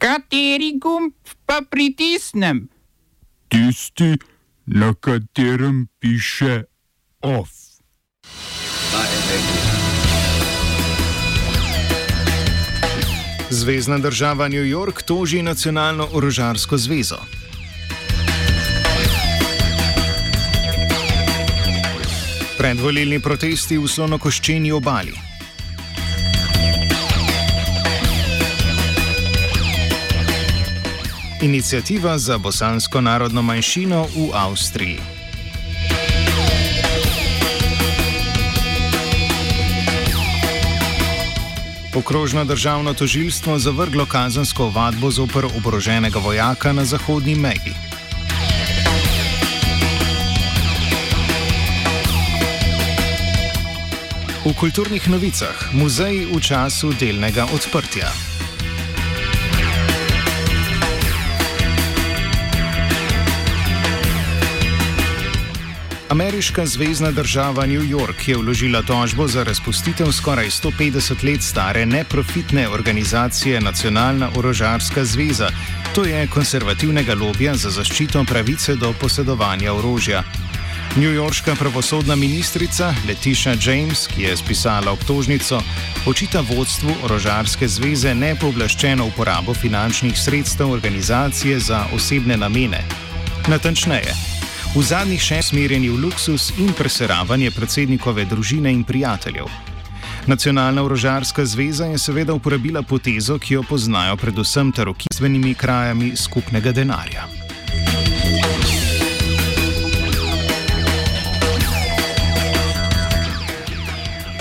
Kateri gumb pa pritisnem? Tisti, na katerem piše OF. Zvezdna država New York toži nacionalno orožarsko zvezo. Predvolilni protesti v slonokoščeni obali. Inicijativa za bosansko narodno manjšino v Avstriji. Okrožno državno tožilstvo zavrglo kazensko vadbo zoper oboroženega vojaka na zahodni meji. V kulturnih novicah muzej v času delnega odprtja. Ameriška zvezdna država New York je vložila tožbo za razpustitev skoraj 150 let stare neprofitne organizacije Nacionalna orožarska zveza, to je konservativnega lobija za zaščito pravice do posedovanja orožja. Newyorška pravosodna ministrica Letiša James, ki je spisala obtožnico, očita vodstvu orožarske zveze nepovlaščeno uporabo finančnih sredstev organizacije za osebne namene. Natančneje, v zadnjih šest smerjeni v luksus in preseravanje predsednikove družine in prijateljev. Nacionalna orožarska zveza je seveda uporabila potezo, ki jo poznajo predvsem tarokizvenimi krajami skupnega denarja.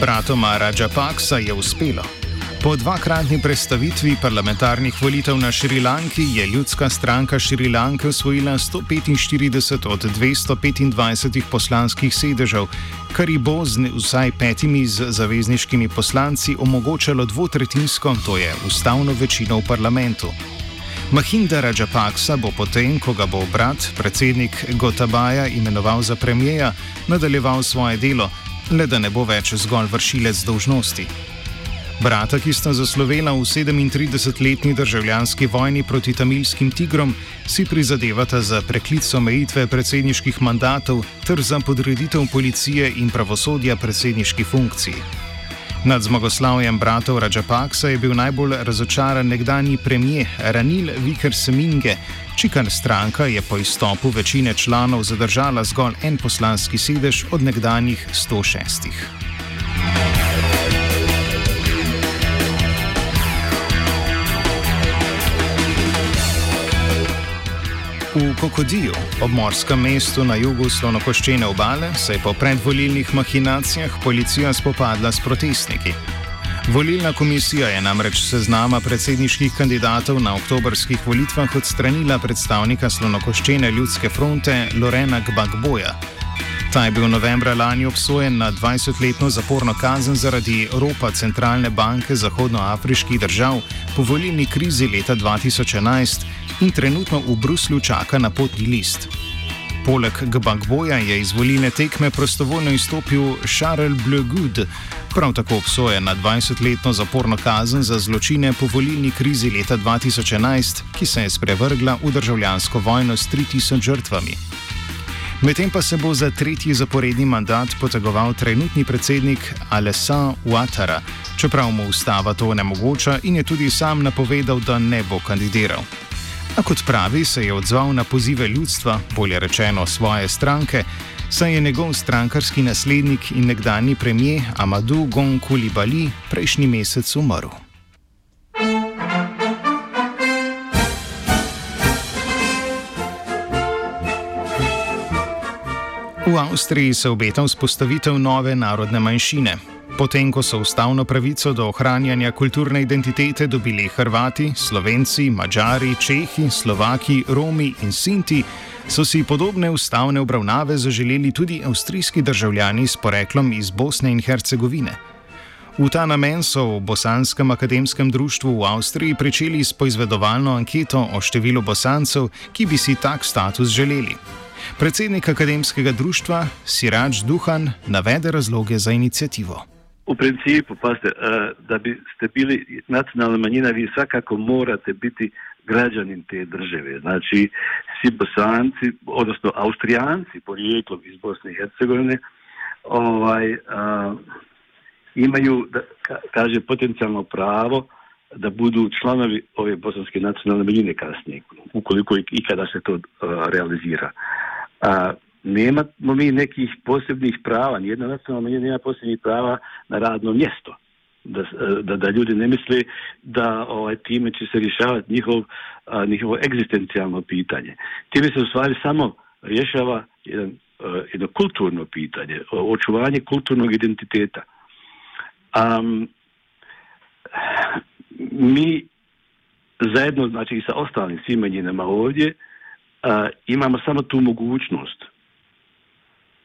Bratoma Raja Paksa je uspelo. Po dvakratni predstavitvi parlamentarnih volitev na Šrilanki je ljudska stranka Šrilanke osvojila 145 od 225 poslanskih sedežev, kar ji bo z vsaj petimi zavezniškimi poslanci omogočalo dvotretinsko, to je ustavno večino v parlamentu. Mahinda Rajapaksa bo potem, ko ga bo brat, predsednik Gotabaja, imenoval za premijeja, nadaljeval svoje delo, le da ne bo več zgolj vršilec dolžnosti. Brata, ki sta zaslovela v 37-letni državljanski vojni proti tamilskim tigrom, si prizadevata za preklic omejitve predsedniških mandatov ter za podreditev policije in pravosodja predsedniški funkciji. Nad zmagoslavjem bratov Rajapaksa je bil najbolj razočaran nekdani premijer Ranil Vikerseminge, čikar stranka je po izstopu večine članov zadržala zgolj en poslanski sedež od nekdanjih 106. V Kokodiju, obmorskem mestu na jugu slonokoščene obale, se je po predvolilnih mahinacijah policija spopadla s protestniki. Volilna komisija je namreč seznama predsedniških kandidatov na oktobrskih volitvah odstranila predstavnika slonokoščene ljudske fronte Lorena Gbagboja. Ta je bil novembra lani obsojen na 20-letno zaporno kazen zaradi ropa centralne banke zahodnoafriških držav po volilni krizi leta 2011 in trenutno v Bruslju čaka na potni list. Poleg Gbagboja je iz volilne tekme prostovoljno izstopil Charles Blegoud, prav tako obsojen na 20-letno zaporno kazen za zločine po volilni krizi leta 2011, ki se je sprevrgla v državljansko vojno s 3000 žrtvami. Medtem pa se bo za tretji zaporedni mandat potegoval trenutni predsednik Alessandro Ouattara, čeprav mu ustava to onemogoča in je tudi sam napovedal, da ne bo kandidiral. A kot pravi, se je odzval na pozive ljudstva, bolje rečeno svoje stranke, saj je njegov strankarski naslednik in nekdani premijer Amadou Gon Koulibaly prejšnji mesec umrl. V Avstriji se obeta vzpostavitev nove narodne manjšine. Potem, ko so ustavno pravico do ohranjanja kulturne identitete dobili Hrvati, Slovenci, Mačari, Čehi, Slovaki, Romi in Sinti, so si podobne ustavne obravnave zaželeli tudi avstrijski državljani s poreklom iz Bosne in Hercegovine. V ta namen so v Bosanskem akademskem društvu v Avstriji pričeli s poizvedovalno anketo o številu bosancev, ki bi si tak status želeli. Predsednik akademskega društva Sirač Duhan navede razloge za inicijativo. U principu, pazite, da biste bili nacionalna manjina, vi svakako morate biti građanin te države. Znači, svi bosanci, odnosno austrijanci porijeklom iz Bosne i Hercegovine, ovaj, a, imaju, da, ka, kaže, potencijalno pravo da budu članovi ove bosanske nacionalne manjine kasnije, ukoliko i kada se to a, realizira. A, nemamo mi nekih posebnih prava, nijedna nacionalna manjina nema posebnih prava na radno mjesto. Da, da, da ljudi ne misle da ovaj, time će se rješavati njihov, a, njihovo egzistencijalno pitanje. Time se u stvari samo rješava jedan, a, jedno kulturno pitanje, očuvanje kulturnog identiteta. Um, mi zajedno znači i sa ostalim svim manjinama ovdje a, imamo samo tu mogućnost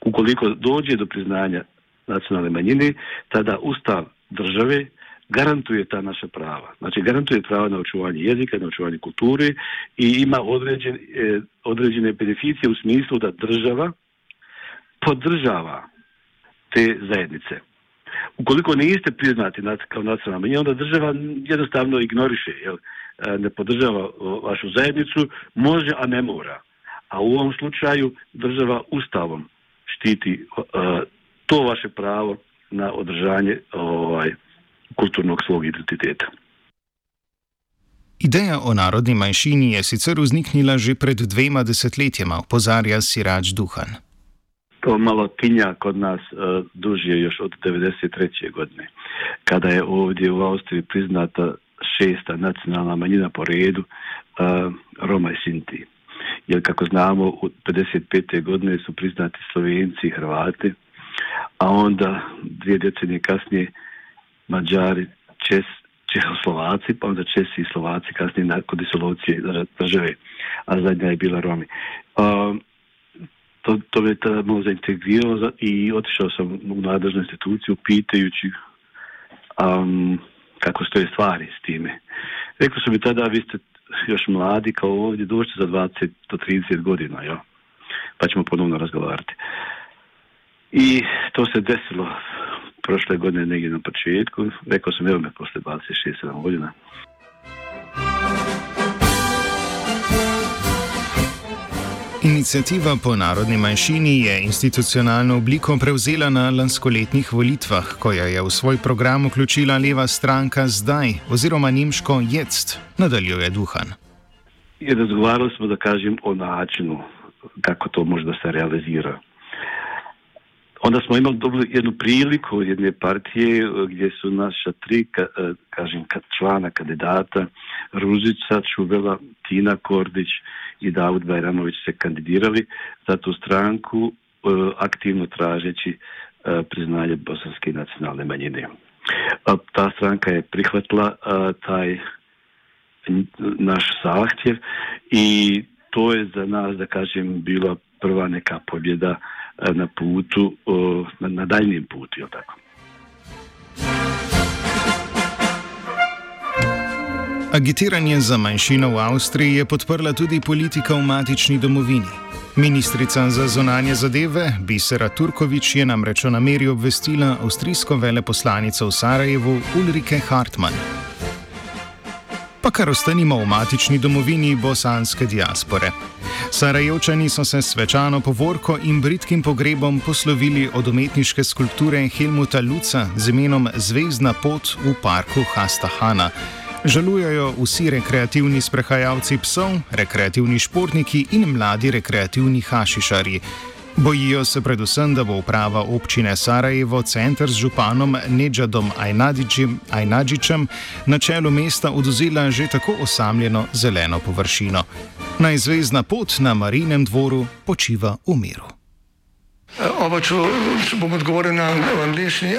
ukoliko dođe do priznanja nacionalne manjine, tada ustav države garantuje ta naša prava. Znači garantuje prava na očuvanje jezika, na očuvanje kulture i ima određen, e, određene beneficije u smislu da država podržava te zajednice. Ukoliko niste priznati kao nacionalna manjina, onda država jednostavno ignoriše, jel, e, ne podržava vašu zajednicu, može, a ne mora. A u ovom slučaju država ustavom štiti uh, to vaše pravo na održanje ovaj, kulturnog svog identiteta. Ideja o narodni manjšini je sicer vzniknila že pred dvema desetletjema, opozarja Sirač Duhan. To malo tinja kod nas e, uh, duže još od 93. godine, kada je ovdje u Austriji priznata šesta nacionalna manjina po redu uh, Roma i Sinti jer kako znamo u 55. godine su priznati Slovenci i Hrvati, a onda dvije decenije kasnije Mađari, Čes, Čehoslovaci, pa onda Česi i Slovaci kasnije nakon disolucije države, a zadnja je bila Romi. Uh, to, to me tada malo zaintegrirao i otišao sam u nadležnu instituciju pitajući um, kako stoje stvari s time. Rekli su mi tada, vi ste još mladi kao ovdje, doći za 20 do 30 godina, jo? pa ćemo ponovno razgovarati. I to se desilo prošle godine negdje na početku, rekao sam evo me posle 26-7 godina. Inicijativa po narodni manjšini je institucionalno obliko prevzela na lanskoletnih volitvah, ko jo je v svoj program vključila leva stranka Zdaj oziroma nemško Jetzt, nadaljuje Duhan. I razgovarali smo, da kažem, o načinu kako to može da se realizira. Onda smo imali dobili jednu priliku jedne partije gdje su naša tri, kažem, člana kandidata, Ružica, Čuvela, Tina Kordić i Davud Bajramović se kandidirali za tu stranku e, aktivno tražeći e, priznanje bosanske nacionalne manjine. E, ta stranka je prihvatila taj naš zahtjev i to je za nas, da kažem, bila prva neka pobjeda na putu, na, na daljnjem putu, je tako? Agitiranje za manjšino v Avstriji je podprla tudi politika v matični domovini. Ministrica za zonanje zadeve Bisera Turkovič je namreč o nameri obvestila avstrijsko veleposlanico v Sarajevu Ulrike Hartmann. Pa kar ostanimo v matični domovini bosanske diaspore. Sarajevčani so se svečano povorko in britkim pogrebom poslovili od umetniške skulpture Helmuta Luca z imenom Zvezdna pot v parku Hastahana. Žalujejo vsi rekreativni sprehajalci psov, rekreativni športniki in mladi rekreativni hašišari. Bojijo se predvsem, da bo uprava občine Sarajevo center z županom Nedžadom Ajnadžičem na čelu mesta oduzela že tako osamljeno zeleno površino. Najzvezdna pot na Marinem dvoru počiva v miru. Oba, če, če bom odgovoril na angliški.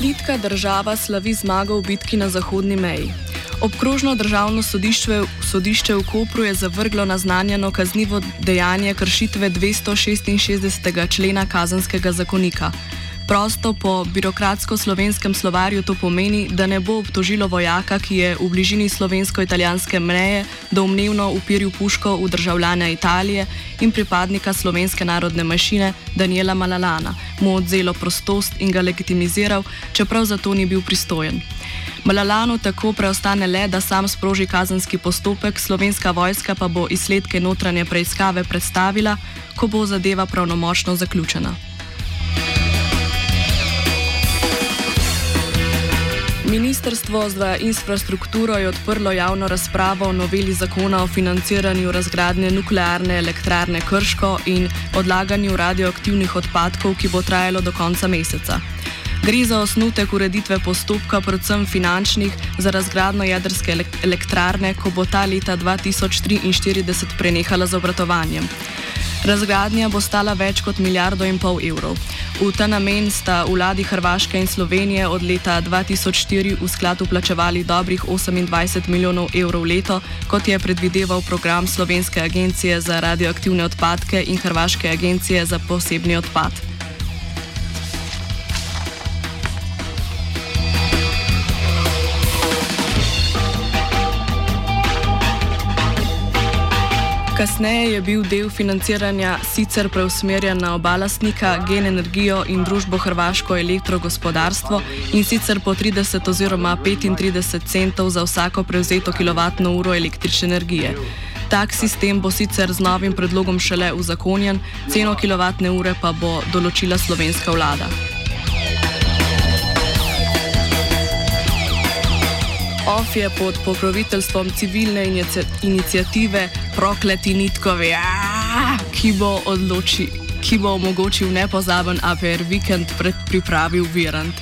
Plitka država slavi zmago v bitki na zahodni meji. Obkrožno državno sodišče, sodišče v Kopru je zavrglo naznanjeno kaznivo dejanje kršitve 266. člena kazanskega zakonika. Prosto po birokratsko-slovenskem slovarju to pomeni, da ne bo obtožilo vojaka, ki je v bližini slovensko-italijanske meje domnevno upiril puško v državljanja Italije in pripadnika slovenske narodne mašine Daniela Malalana, mu odzelo prostost in ga legitimiziral, čeprav za to ni bil pristojen. Malalanu tako preostane le, da sam sproži kazenski postopek, slovenska vojska pa bo izsledke notranje preiskave predstavila, ko bo zadeva pravnomočno zaključena. Ministrstvo za infrastrukturo je odprlo javno razpravo o noveli zakona o financiranju razgradnje nuklearne elektrarne Krško in odlaganju radioaktivnih odpadkov, ki bo trajalo do konca meseca. Gre za osnutek ureditve postopka, predvsem finančnih, za razgradno jedrske elektrarne, ko bo ta leta 2043 prenehala z obratovanjem. Razgradnja bo stala več kot milijardo in pol evrov. V ta namen sta vladi Hrvaške in Slovenije od leta 2004 v skladu plačevali dobrih 28 milijonov evrov leto, kot je predvideval program Slovenske agencije za radioaktivne odpadke in Hrvaške agencije za posebni odpad. Kasneje je bil del financiranja sicer preusmerjen na oba lastnika, Gen Energijo in družbo Hrvaško elektrogospodarstvo in sicer po 30 oziroma 35 centov za vsako prevzeto kilovatno uro električne energije. Tak sistem bo sicer z novim predlogom šele uzakonjen, ceno kilovatne ure pa bo določila slovenska vlada. OF je pod pokroviteljstvom civilne inicijative Prokleti Nitkovi, ki bo, odloči, ki bo omogočil nepozaben APR vikend pred pripravi v Virant.